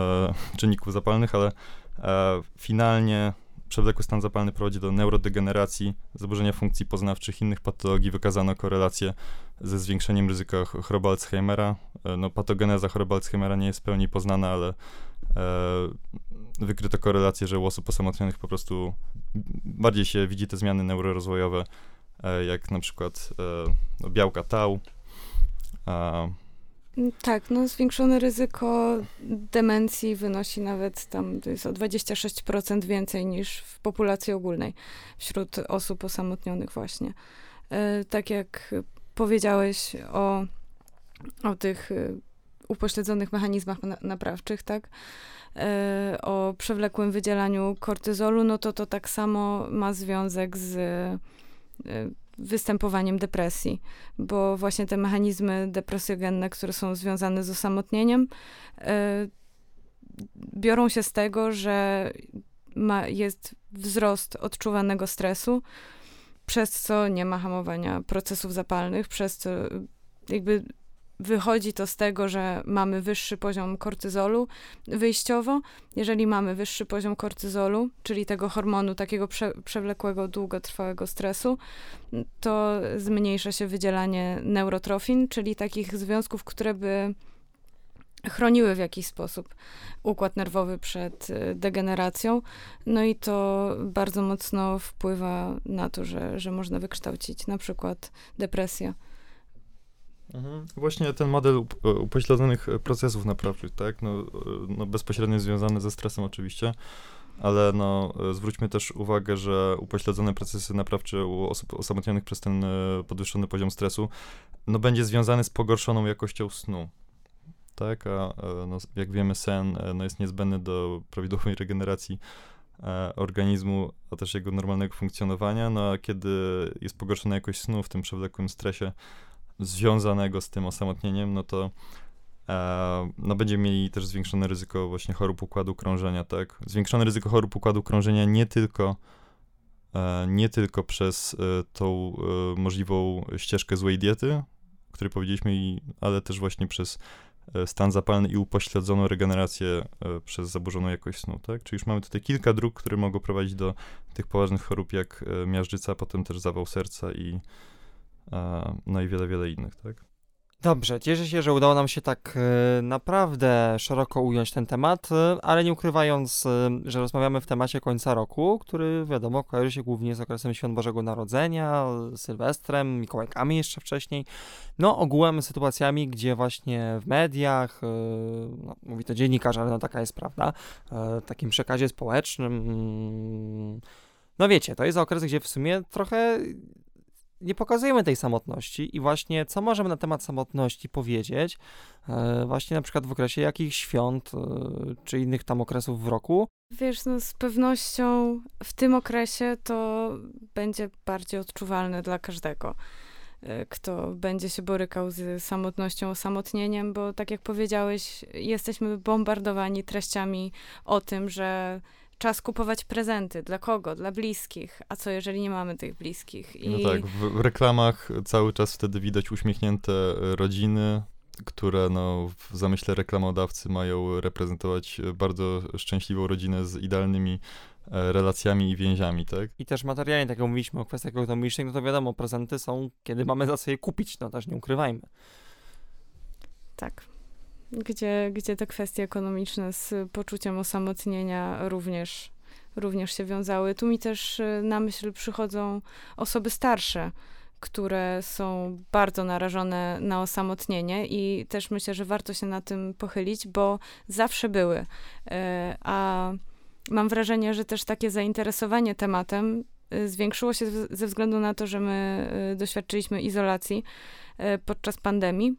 czynników zapalnych, ale E, finalnie przewlekły stan zapalny prowadzi do neurodegeneracji, zaburzenia funkcji poznawczych, innych patologii. Wykazano korelację ze zwiększeniem ryzyka choroby Alzheimera. E, no, patogeneza choroby Alzheimera nie jest w pełni poznana, ale e, wykryto korelację, że u osób osamotnionych po prostu bardziej się widzi te zmiany neurorozwojowe, e, jak na przykład e, białka tau, tak, no zwiększone ryzyko demencji wynosi nawet tam, to jest o 26% więcej niż w populacji ogólnej wśród osób osamotnionych właśnie. E, tak jak powiedziałeś o, o tych e, upośledzonych mechanizmach naprawczych, tak? E, o przewlekłym wydzielaniu kortyzolu, no to to tak samo ma związek z występowaniem depresji, bo właśnie te mechanizmy depresjogenne, które są związane z osamotnieniem, e, biorą się z tego, że ma, jest wzrost odczuwanego stresu, przez co nie ma hamowania procesów zapalnych, przez co jakby wychodzi to z tego, że mamy wyższy poziom kortyzolu wyjściowo. Jeżeli mamy wyższy poziom kortyzolu, czyli tego hormonu takiego prze, przewlekłego, długotrwałego stresu, to zmniejsza się wydzielanie neurotrofin, czyli takich związków, które by chroniły w jakiś sposób układ nerwowy przed y, degeneracją. No i to bardzo mocno wpływa na to, że, że można wykształcić na przykład depresję. Mhm. Właśnie ten model upośledzonych procesów naprawczych, tak, no, no bezpośrednio związany ze stresem oczywiście, ale no, zwróćmy też uwagę, że upośledzone procesy naprawcze u osób osamotnionych przez ten e, podwyższony poziom stresu, no będzie związany z pogorszoną jakością snu, tak, a e, no, jak wiemy sen e, no, jest niezbędny do prawidłowej regeneracji organizmu, a też jego normalnego funkcjonowania, no a kiedy jest pogorszona jakość snu w tym przewlekłym stresie, związanego z tym osamotnieniem, no to e, no będziemy mieli też zwiększone ryzyko właśnie chorób układu krążenia, tak? Zwiększone ryzyko chorób układu krążenia nie tylko e, nie tylko przez e, tą e, możliwą ścieżkę złej diety, o której powiedzieliśmy, ale też właśnie przez e, stan zapalny i upośledzoną regenerację e, przez zaburzoną jakość snu, tak? Czyli już mamy tutaj kilka dróg, które mogą prowadzić do tych poważnych chorób jak miażdżyca, potem też zawał serca i no i wiele, wiele innych, tak? Dobrze, cieszę się, że udało nam się tak e, naprawdę szeroko ująć ten temat, e, ale nie ukrywając, e, że rozmawiamy w temacie końca roku, który wiadomo kojarzy się głównie z okresem Świąt Bożego Narodzenia, Sylwestrem, Mikołajkami jeszcze wcześniej, no ogółem sytuacjami, gdzie właśnie w mediach, no, mówi to dziennikarz, ale no taka jest prawda, takim przekazie społecznym, mm, no wiecie, to jest okres, gdzie w sumie trochę nie pokazujemy tej samotności i właśnie co możemy na temat samotności powiedzieć, e, właśnie na przykład w okresie jakichś świąt e, czy innych tam okresów w roku. Wiesz, no z pewnością w tym okresie to będzie bardziej odczuwalne dla każdego, e, kto będzie się borykał z samotnością, osamotnieniem, bo tak jak powiedziałeś, jesteśmy bombardowani treściami o tym, że czas kupować prezenty. Dla kogo? Dla bliskich. A co, jeżeli nie mamy tych bliskich? I... No tak, w, w reklamach cały czas wtedy widać uśmiechnięte e, rodziny, które no, w zamyśle reklamodawcy mają reprezentować bardzo szczęśliwą rodzinę z idealnymi e, relacjami i więziami, tak? I też materialnie, tak jak mówiliśmy o kwestiach ekonomicznych, no to wiadomo, prezenty są, kiedy mamy za co je kupić, no też nie ukrywajmy. Tak. Gdzie, gdzie te kwestie ekonomiczne z poczuciem osamotnienia również, również się wiązały. Tu mi też y, na myśl przychodzą osoby starsze, które są bardzo narażone na osamotnienie i też myślę, że warto się na tym pochylić, bo zawsze były. Y, a mam wrażenie, że też takie zainteresowanie tematem y, zwiększyło się ze względu na to, że my doświadczyliśmy izolacji podczas pandemii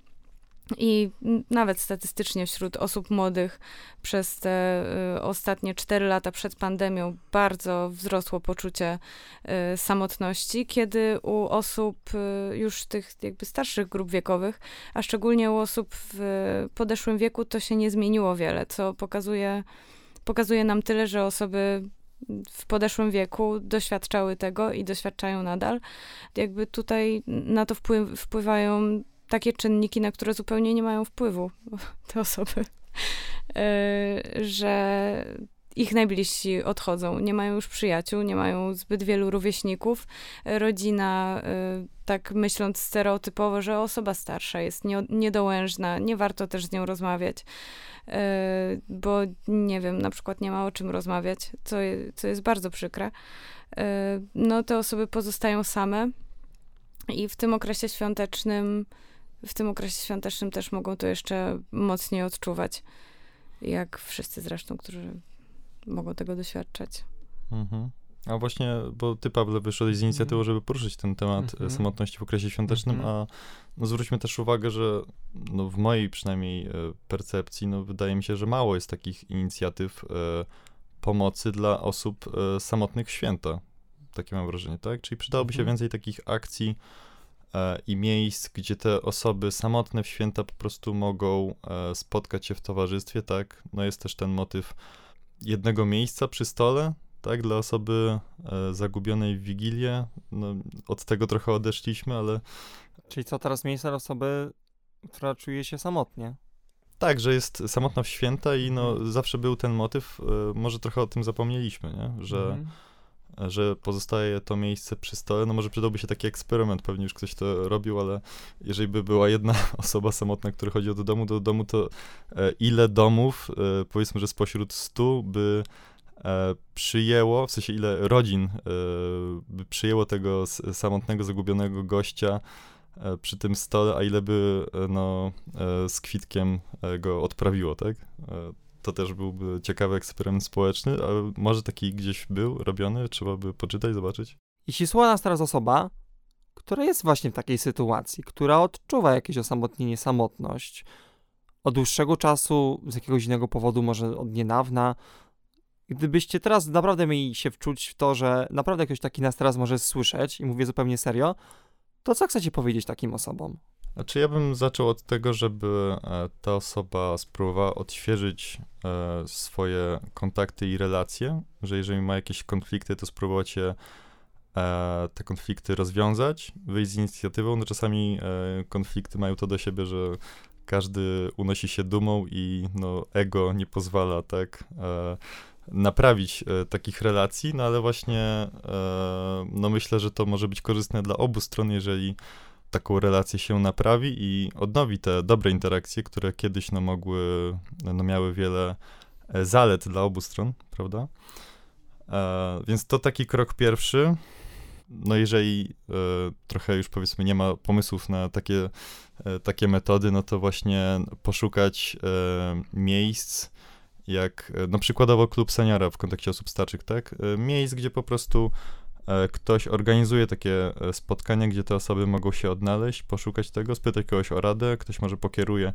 i nawet statystycznie wśród osób młodych przez te y, ostatnie 4 lata przed pandemią bardzo wzrosło poczucie y, samotności, kiedy u osób y, już tych jakby starszych grup wiekowych, a szczególnie u osób w podeszłym wieku, to się nie zmieniło wiele, co pokazuje, pokazuje nam tyle, że osoby w podeszłym wieku doświadczały tego i doświadczają nadal. Jakby tutaj na to wpływ, wpływają takie czynniki, na które zupełnie nie mają wpływu te osoby, e, że ich najbliżsi odchodzą, nie mają już przyjaciół, nie mają zbyt wielu rówieśników. Rodzina, e, tak myśląc stereotypowo, że osoba starsza jest niedołężna, nie warto też z nią rozmawiać, e, bo nie wiem, na przykład nie ma o czym rozmawiać, co, co jest bardzo przykre. No, te osoby pozostają same i w tym okresie świątecznym w tym okresie świątecznym też mogą to jeszcze mocniej odczuwać. Jak wszyscy zresztą, którzy mogą tego doświadczać. Mhm. A właśnie, bo ty, Pawle, wyszedłeś z inicjatywą, mhm. żeby poruszyć ten temat mhm. samotności w okresie świątecznym, mhm. a no, zwróćmy też uwagę, że no, w mojej przynajmniej e, percepcji, no, wydaje mi się, że mało jest takich inicjatyw e, pomocy dla osób e, samotnych w święta. Takie mam wrażenie, tak? Czyli przydałoby się mhm. więcej takich akcji, E, i miejsc, gdzie te osoby samotne w święta po prostu mogą e, spotkać się w towarzystwie, tak? No jest też ten motyw jednego miejsca przy stole, tak? Dla osoby e, zagubionej w Wigilię. No, od tego trochę odeszliśmy, ale... Czyli co teraz miejsce dla osoby, która czuje się samotnie? Tak, że jest samotna w święta i no, mhm. zawsze był ten motyw, może trochę o tym zapomnieliśmy, nie? Że... Mhm że pozostaje to miejsce przy stole. No może przydałby się taki eksperyment, pewnie już ktoś to robił, ale jeżeli by była jedna osoba samotna, która chodzi do domu, do domu, to e, ile domów, e, powiedzmy, że spośród stu by e, przyjęło, w sensie ile rodzin by przyjęło tego samotnego, zagubionego gościa przy tym stole, a ile by no, z kwitkiem go odprawiło, tak? To też byłby ciekawy eksperyment społeczny, ale może taki gdzieś był robiony, trzeba by poczytać, zobaczyć. Jeśli słucha nas teraz osoba, która jest właśnie w takiej sytuacji, która odczuwa jakieś osamotnienie, samotność, od dłuższego czasu, z jakiegoś innego powodu, może od niedawna, gdybyście teraz naprawdę mieli się wczuć w to, że naprawdę ktoś taki nas teraz może słyszeć i mówię zupełnie serio, to co chcecie powiedzieć takim osobom? Znaczy ja bym zaczął od tego, żeby e, ta osoba spróbowała odświeżyć e, swoje kontakty i relacje, że jeżeli ma jakieś konflikty, to spróbować je, e, te konflikty rozwiązać, wyjść z inicjatywą. No czasami konflikty mają to do siebie, że każdy unosi się dumą i no, ego nie pozwala tak naprawić takich relacji, no ale właśnie no myślę, że to może być korzystne dla obu stron, jeżeli taką relację się naprawi i odnowi te dobre interakcje, które kiedyś no, mogły, no, miały wiele e, zalet dla obu stron, prawda? E, więc to taki krok pierwszy. No jeżeli e, trochę już powiedzmy nie ma pomysłów na takie, e, takie metody, no to właśnie poszukać e, miejsc, jak no przykładowo klub seniora w kontekście osób starszych, tak? Miejsc, gdzie po prostu E, ktoś organizuje takie e, spotkania, gdzie te osoby mogą się odnaleźć, poszukać tego, spytać kogoś o radę, ktoś może pokieruje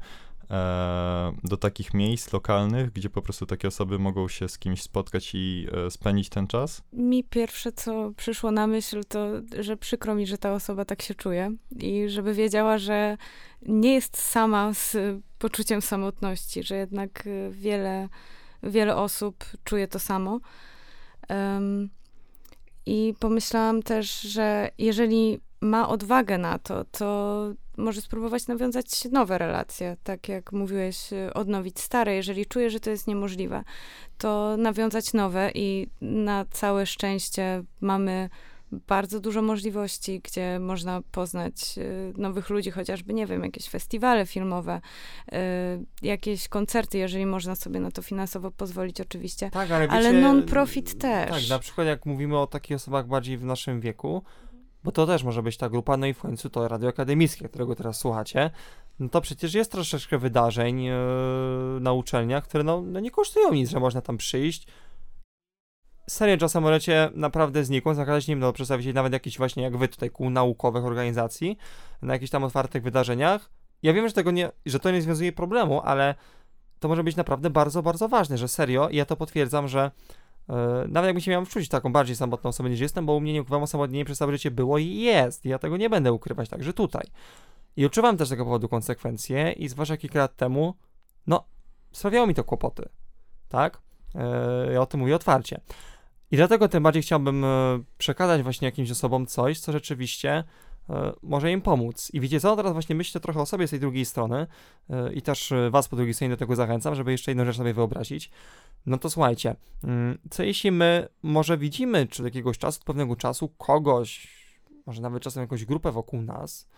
e, do takich miejsc lokalnych, gdzie po prostu takie osoby mogą się z kimś spotkać i spędzić ten czas? Mi pierwsze, co przyszło na myśl, to, że przykro mi, że ta osoba tak się czuje i żeby wiedziała, że nie jest sama z poczuciem samotności, że jednak wiele, wiele osób czuje to samo. Um, i pomyślałam też, że jeżeli ma odwagę na to, to może spróbować nawiązać nowe relacje, tak jak mówiłeś, y, odnowić stare. Jeżeli czuje, że to jest niemożliwe, to nawiązać nowe i na całe szczęście mamy bardzo dużo możliwości, gdzie można poznać y, nowych ludzi, chociażby, nie wiem, jakieś festiwale filmowe, y, jakieś koncerty, jeżeli można sobie na to finansowo pozwolić, oczywiście. Tak, ale, ale non-profit też. Tak, na przykład jak mówimy o takich osobach bardziej w naszym wieku, bo to też może być ta grupa, no i w końcu to radio akademickie, którego teraz słuchacie, no to przecież jest troszeczkę wydarzeń yy, na uczelniach, które no, no nie kosztują nic, że można tam przyjść, serio czasem możecie naprawdę znikąd zakładać, nie no, przedstawić nawet jakieś właśnie, jak wy tutaj, kół naukowych organizacji, na jakichś tam otwartych wydarzeniach. Ja wiem, że tego nie, że to nie związuje problemu, ale to może być naprawdę bardzo, bardzo ważne, że serio, ja to potwierdzam, że yy, nawet jakbym się miał wczuć taką bardziej samotną osobę niż jestem, bo u mnie nie ukrywam osamotnienie przez całe życie było i jest. Ja tego nie będę ukrywać także tutaj. I odczuwam też z tego powodu konsekwencje i zwłaszcza kilka lat temu, no, sprawiało mi to kłopoty, tak? Yy, ja o tym mówię otwarcie. I dlatego tym bardziej chciałbym e, przekazać właśnie jakimś osobom coś, co rzeczywiście e, może im pomóc. I wiecie co, teraz właśnie myślę trochę o sobie z tej drugiej strony e, i też was po drugiej stronie do tego zachęcam, żeby jeszcze jedną rzecz sobie wyobrazić. No to słuchajcie, mm, co jeśli my może widzimy, czy od jakiegoś czasu, od pewnego czasu kogoś, może nawet czasem jakąś grupę wokół nas,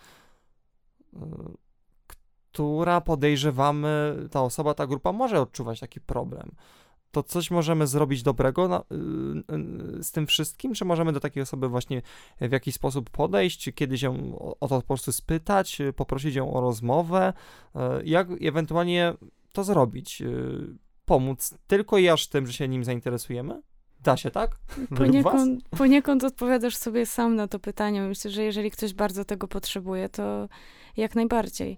która podejrzewamy, ta osoba, ta grupa może odczuwać taki problem to coś możemy zrobić dobrego na, y, y, z tym wszystkim? Czy możemy do takiej osoby właśnie w jakiś sposób podejść, kiedyś ją o, o to po prostu spytać, y, poprosić ją o rozmowę? Jak ewentualnie to zrobić? Pomóc tylko i aż tym, że się nim zainteresujemy? Da się, tak? Poniekąd, poniekąd odpowiadasz sobie sam na to pytanie. Myślę, że jeżeli ktoś bardzo tego potrzebuje, to jak najbardziej.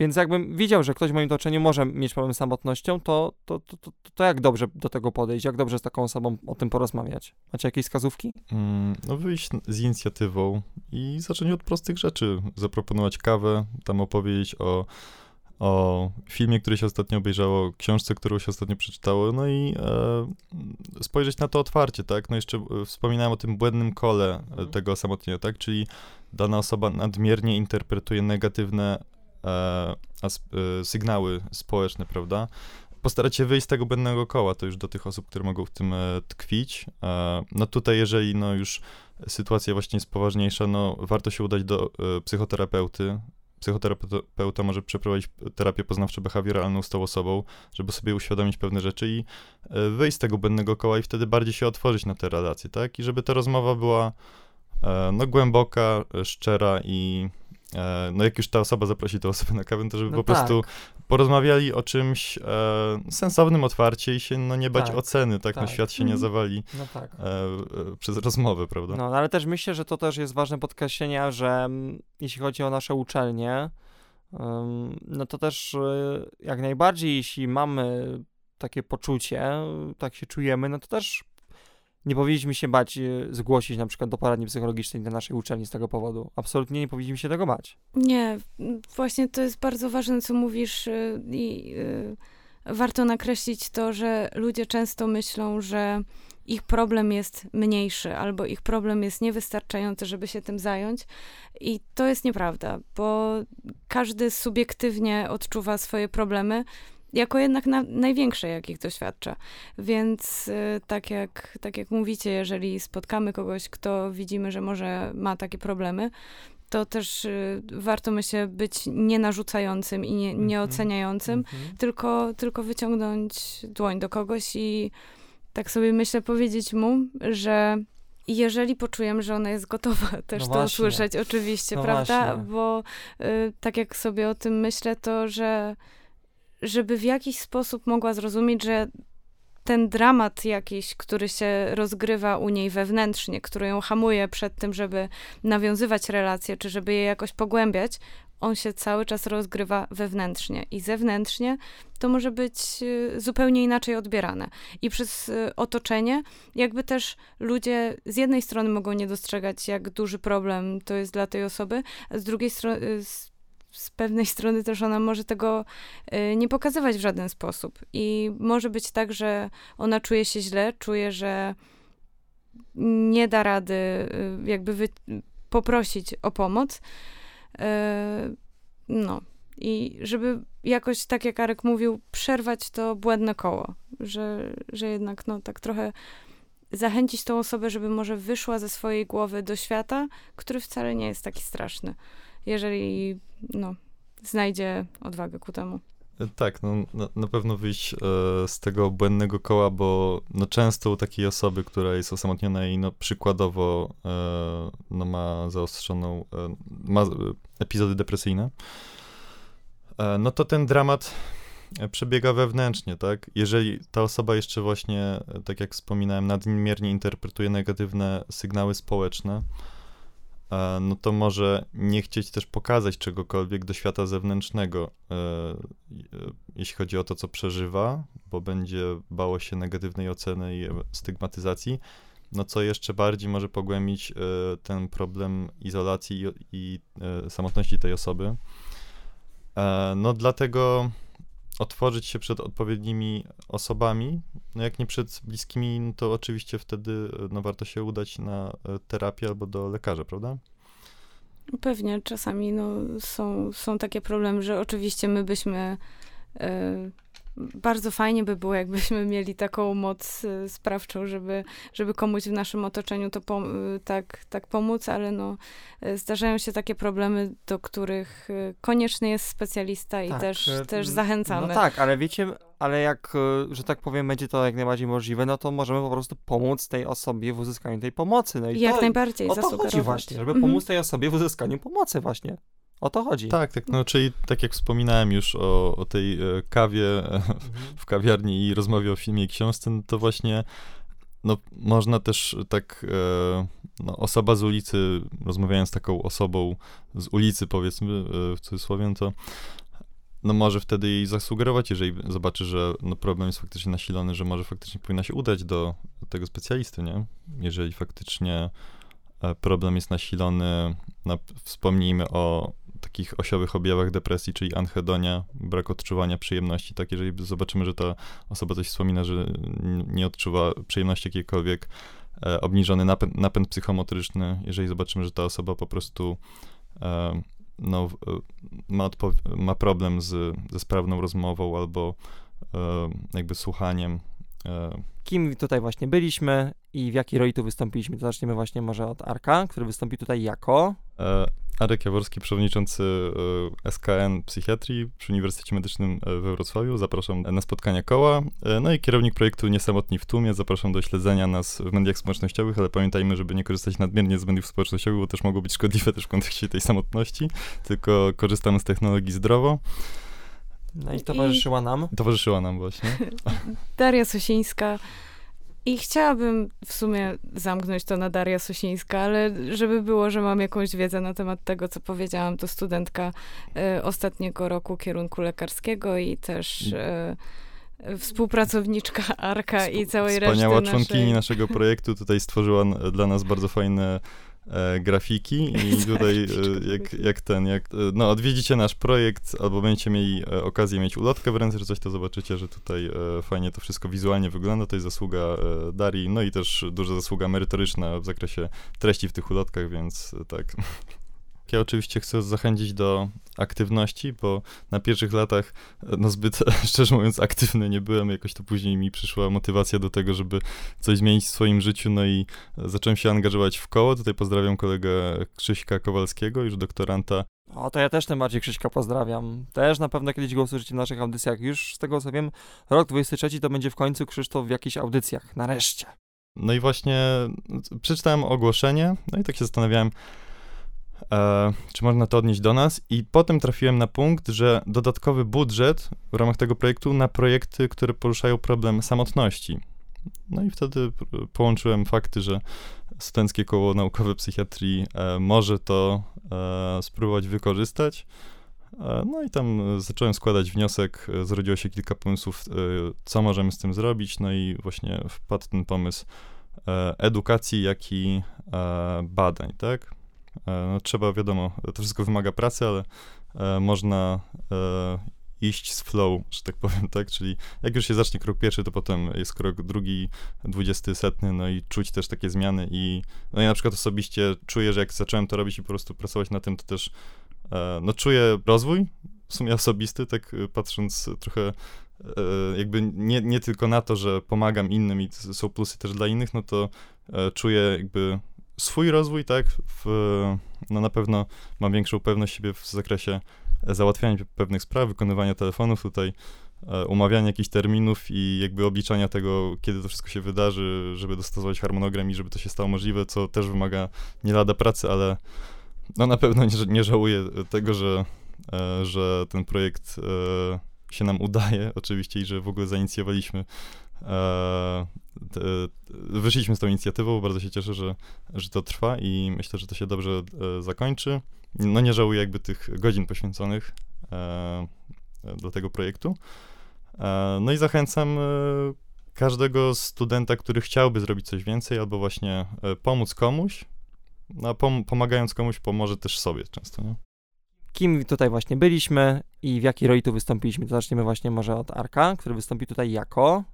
Więc jakbym widział, że ktoś w moim otoczeniu może mieć problem z samotnością, to, to, to, to, to jak dobrze do tego podejść? Jak dobrze z taką osobą o tym porozmawiać? Macie jakieś wskazówki? Mm, no wyjść z inicjatywą i zacząć od prostych rzeczy. Zaproponować kawę, tam opowiedzieć o, o filmie, który się ostatnio obejrzało, książce, którą się ostatnio przeczytało, no i e, spojrzeć na to otwarcie, tak? No jeszcze e, wspominałem o tym błędnym kole mhm. tego osamotnienia, tak? Czyli dana osoba nadmiernie interpretuje negatywne e, e, sygnały społeczne, prawda? Postarać się wyjść z tego błędnego koła, to już do tych osób, które mogą w tym e, tkwić. E, no tutaj, jeżeli no już sytuacja właśnie jest poważniejsza, no warto się udać do e, psychoterapeuty. Psychoterapeuta może przeprowadzić terapię poznawczo-behawioralną z tą osobą, żeby sobie uświadomić pewne rzeczy i e, wyjść z tego błędnego koła i wtedy bardziej się otworzyć na te relacje, tak? I żeby ta rozmowa była e, no głęboka, szczera i E, no jak już ta osoba zaprosi tę osobę na kawę, to żeby no po tak. prostu porozmawiali o czymś e, sensownym, otwarcie i się no nie bać tak, oceny, tak, no tak. no świat się nie mhm. zawali no tak. e, e, przez rozmowę, prawda? No, ale też myślę, że to też jest ważne podkreślenie, że m, mm, jeśli chodzi o nasze uczelnie, no to też e, jak najbardziej, jeśli mamy takie poczucie, tak się czujemy, no to też nie powinniśmy się bać e, zgłosić na przykład do poradni psychologicznej na naszej uczelni z tego powodu. Absolutnie nie powinniśmy się tego bać. Nie, właśnie to jest bardzo ważne, co mówisz e, i y, warto nakreślić to, że ludzie często myślą, że ich problem jest mniejszy albo ich problem jest niewystarczający, żeby się tym zająć. I to jest nieprawda, bo każdy subiektywnie odczuwa swoje problemy jako jednak na, największe, jakich doświadcza. Więc y, tak, jak, tak jak mówicie, jeżeli spotkamy kogoś, kto widzimy, że może ma takie problemy, to też y, warto, myślę, być nienarzucającym i nie, mhm. nieoceniającym, mm -hmm. tylko, tylko wyciągnąć dłoń do kogoś i tak sobie myślę powiedzieć mu, że jeżeli poczujemy, że ona jest gotowa też no to usłyszeć, oczywiście, no prawda? Właśnie. Bo y, tak jak sobie o tym myślę, to że żeby w jakiś sposób mogła zrozumieć, że ten dramat jakiś, który się rozgrywa u niej wewnętrznie, który ją hamuje przed tym, żeby nawiązywać relacje, czy żeby je jakoś pogłębiać, on się cały czas rozgrywa wewnętrznie i zewnętrznie to może być y, zupełnie inaczej odbierane. I przez y, otoczenie, jakby też ludzie z jednej strony mogą nie dostrzegać, jak duży problem to jest dla tej osoby, a z drugiej strony, z pewnej strony też ona może tego y, nie pokazywać w żaden sposób. I może być tak, że ona czuje się źle, czuje, że nie da rady y, jakby wy, poprosić o pomoc, no. I żeby jakoś, tak jak Arek mówił, przerwać to błędne koło, że, że jednak no tak trochę zachęcić tą osobę, żeby może wyszła ze swojej głowy do świata, który wcale nie jest taki straszny, jeżeli no, znajdzie odwagę ku temu. E, tak, no, na, na pewno wyjść e, z tego błędnego koła, bo no, często u takiej osoby, która jest osamotniona i no, przykładowo e, no, ma zaostrzoną, e, ma epizody depresyjne, e, no to ten dramat przebiega wewnętrznie, tak? Jeżeli ta osoba jeszcze właśnie, tak jak wspominałem, nadmiernie interpretuje negatywne sygnały społeczne, E, no to może nie chcieć też pokazać czegokolwiek do świata zewnętrznego, e, e, jeśli chodzi o to, co przeżywa, bo będzie bało się negatywnej oceny i stygmatyzacji, no co jeszcze bardziej może pogłębić ten problem izolacji i samotności tej osoby. No dlatego otworzyć się przed odpowiednimi osobami. No jak nie przed bliskimi, no to oczywiście wtedy no warto się udać na e, terapię albo do lekarza, prawda? Pewnie, czasami no, są, są takie problemy, że oczywiście my byśmy y, bardzo fajnie by było, jakbyśmy mieli taką moc y, sprawczą, żeby, żeby komuś w naszym otoczeniu to pom y, tak, tak pomóc, ale no, y, zdarzają się takie problemy, do których konieczny jest specjalista i tak, też, też zachęcamy. No tak, ale wiecie, ale jak, że tak powiem, będzie to jak najbardziej możliwe, no to możemy po prostu pomóc tej osobie w uzyskaniu tej pomocy. No i jak to, najbardziej o to chodzi właśnie, żeby mhm. pomóc tej osobie w uzyskaniu pomocy właśnie. O to chodzi. Tak, tak, no czyli tak jak wspominałem już o, o tej e, kawie w kawiarni i rozmowie o filmie i książce, no to właśnie no, można też tak e, no, osoba z ulicy, rozmawiając z taką osobą z ulicy powiedzmy e, w cudzysłowie, no to no może wtedy jej zasugerować, jeżeli zobaczy, że no problem jest faktycznie nasilony, że może faktycznie powinna się udać do tego specjalisty, nie? Jeżeli faktycznie problem jest nasilony, no, wspomnijmy o takich osiowych objawach depresji, czyli anhedonia, brak odczuwania przyjemności, tak, jeżeli zobaczymy, że ta osoba coś wspomina, że nie odczuwa przyjemności jakiejkolwiek, e, obniżony napęd, napęd psychomotoryczny, jeżeli zobaczymy, że ta osoba po prostu e, no, e, ma, ma problem z, ze sprawną rozmową albo e, jakby słuchaniem. E, Kim tutaj właśnie byliśmy i w jakiej roli tu wystąpiliśmy? To zaczniemy właśnie może od Arka, który wystąpi tutaj jako... E, Arek Jaworski, przewodniczący e, SKN Psychiatrii przy Uniwersytecie Medycznym we Wrocławiu. Zapraszam na spotkania koła. No i kierownik projektu Niesamotni w tłumie. Zapraszam do śledzenia nas w mediach społecznościowych, ale pamiętajmy, żeby nie korzystać nadmiernie z mediów społecznościowych, bo też mogą być szkodliwe też w kontekście tej samotności, tylko korzystamy z technologii zdrowo. No i towarzyszyła nam. Towarzyszyła nam właśnie. Daria Sosińska, i chciałabym w sumie zamknąć to na Daria Sosińska, ale żeby było, że mam jakąś wiedzę na temat tego, co powiedziałam, to studentka y, ostatniego roku kierunku lekarskiego i też y, współpracowniczka Arka i całej Wspaniała reszty Wspaniała członkini naszej... naszego projektu tutaj stworzyła dla nas bardzo fajne grafiki i tutaj e, jak, jak ten, jak, e, no odwiedzicie nasz projekt albo będziecie mieli e, okazję mieć ulotkę w ręce czy coś, to zobaczycie, że tutaj e, fajnie to wszystko wizualnie wygląda, to jest zasługa e, Darii, no i też duża zasługa merytoryczna w zakresie treści w tych ulotkach, więc tak. Ja oczywiście chcę zachęcić do aktywności, bo na pierwszych latach, no zbyt, szczerze mówiąc, aktywny nie byłem. Jakoś to później mi przyszła motywacja do tego, żeby coś zmienić w swoim życiu, no i zacząłem się angażować w koło. Tutaj pozdrawiam kolegę Krzyśka Kowalskiego, już doktoranta. O, to ja też najbardziej Krzyśka pozdrawiam. Też na pewno kiedyś go usłyszycie w naszych audycjach. Już z tego co wiem, rok 23 to będzie w końcu Krzysztof w jakichś audycjach. Nareszcie. No i właśnie przeczytałem ogłoszenie, no i tak się zastanawiałem, e, czy można to odnieść do nas. I potem trafiłem na punkt, że dodatkowy budżet w ramach tego projektu na projekty, które poruszają problem samotności. No i wtedy połączyłem fakty, że Studenckie Koło Naukowe Psychiatrii e, może to e, spróbować wykorzystać. E, no i tam zacząłem składać wniosek, e, zrodziło się kilka pomysłów, e, co możemy z tym zrobić, no i właśnie wpadł ten pomysł edukacji, jak i badań, tak? E, no, trzeba, wiadomo, to wszystko wymaga pracy, ale e, można e, iść z flow, że tak powiem, tak? Czyli jak już się zacznie krok pierwszy, to potem jest krok drugi, dwudziesty, setny, no i czuć też takie zmiany i no ja na przykład osobiście czuję, że jak zacząłem to robić i po prostu pracować na tym, to też e, no czuję rozwój, w sumie osobisty, tak e, patrząc trochę e, jakby nie, nie tylko na to, że pomagam innym i są plusy też dla innych, no to czuję jakby swój rozwój, tak, w, no na pewno mam większą pewność siebie w zakresie załatwiania pewnych spraw, wykonywania telefonów tutaj, e, umawiania jakichś terminów i jakby obliczania tego, kiedy to wszystko się wydarzy, żeby dostosować harmonogram i żeby to się stało możliwe, co też wymaga nie lada pracy, ale no na pewno nie, nie żałuję tego, że, e, że ten projekt e, się nam udaje oczywiście i że w ogóle zainicjowaliśmy wyszliśmy z tą inicjatywą, bardzo się cieszę, że, że to trwa i myślę, że to się dobrze zakończy no nie żałuję jakby tych godzin poświęconych e, do tego projektu. E, no i zachęcam e, każdego studenta, który chciałby zrobić coś więcej albo właśnie e, pomóc komuś, no, pom pomagając komuś pomoże też sobie często. Nie? Kim tutaj właśnie byliśmy i w jakiej roli tu wystąpiliśmy? To zaczniemy właśnie może od Arka, który wystąpi tutaj jako...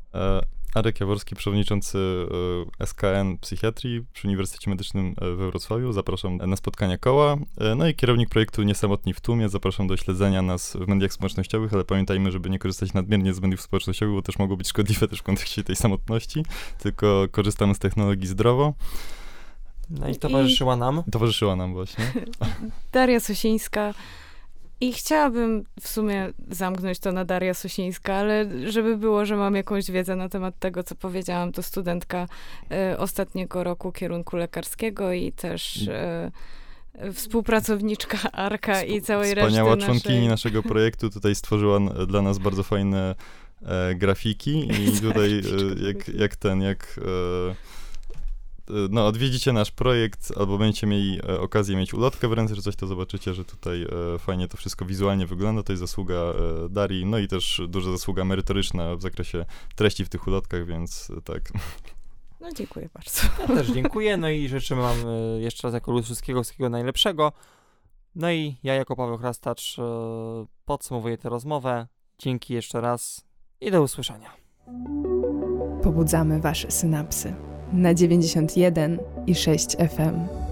Arek Jaworski, przewodniczący e, SKN Psychiatrii przy Uniwersytecie Medycznym e, we Wrocławiu. Zapraszam na spotkania koła. E, no i kierownik projektu Niesamotni w tłumie. Zapraszam do śledzenia nas w mediach społecznościowych, ale pamiętajmy, żeby nie korzystać nadmiernie z mediów społecznościowych, bo też mogą być szkodliwe też w kontekście tej samotności, tylko korzystamy z technologii zdrowo. No i towarzyszyła nam. Towarzyszyła nam właśnie. Daria Sosińska, i chciałabym w sumie zamknąć to na Daria Sosińska, ale żeby było, że mam jakąś wiedzę na temat tego, co powiedziałam, to studentka y, ostatniego roku kierunku lekarskiego i też y, współpracowniczka Arka i całej reszty Wspaniała naszej... członkini naszego projektu tutaj stworzyła dla nas bardzo fajne e, grafiki i tutaj e, jak, jak ten, jak... E, no, odwiedzicie nasz projekt, albo będziecie mieli e, okazję mieć ulotkę w ręce, czy coś, to zobaczycie, że tutaj e, fajnie to wszystko wizualnie wygląda. To jest zasługa e, Darii, no i też duża zasługa merytoryczna w zakresie treści w tych ulotkach, więc tak. No dziękuję bardzo. Ja też dziękuję, no i życzymy wam jeszcze raz jako wszystkiego, wszystkiego najlepszego. No i ja jako Paweł Chrastacz podsumowuję tę rozmowę. Dzięki jeszcze raz i do usłyszenia. Pobudzamy wasze synapsy na 91 i 6 FM.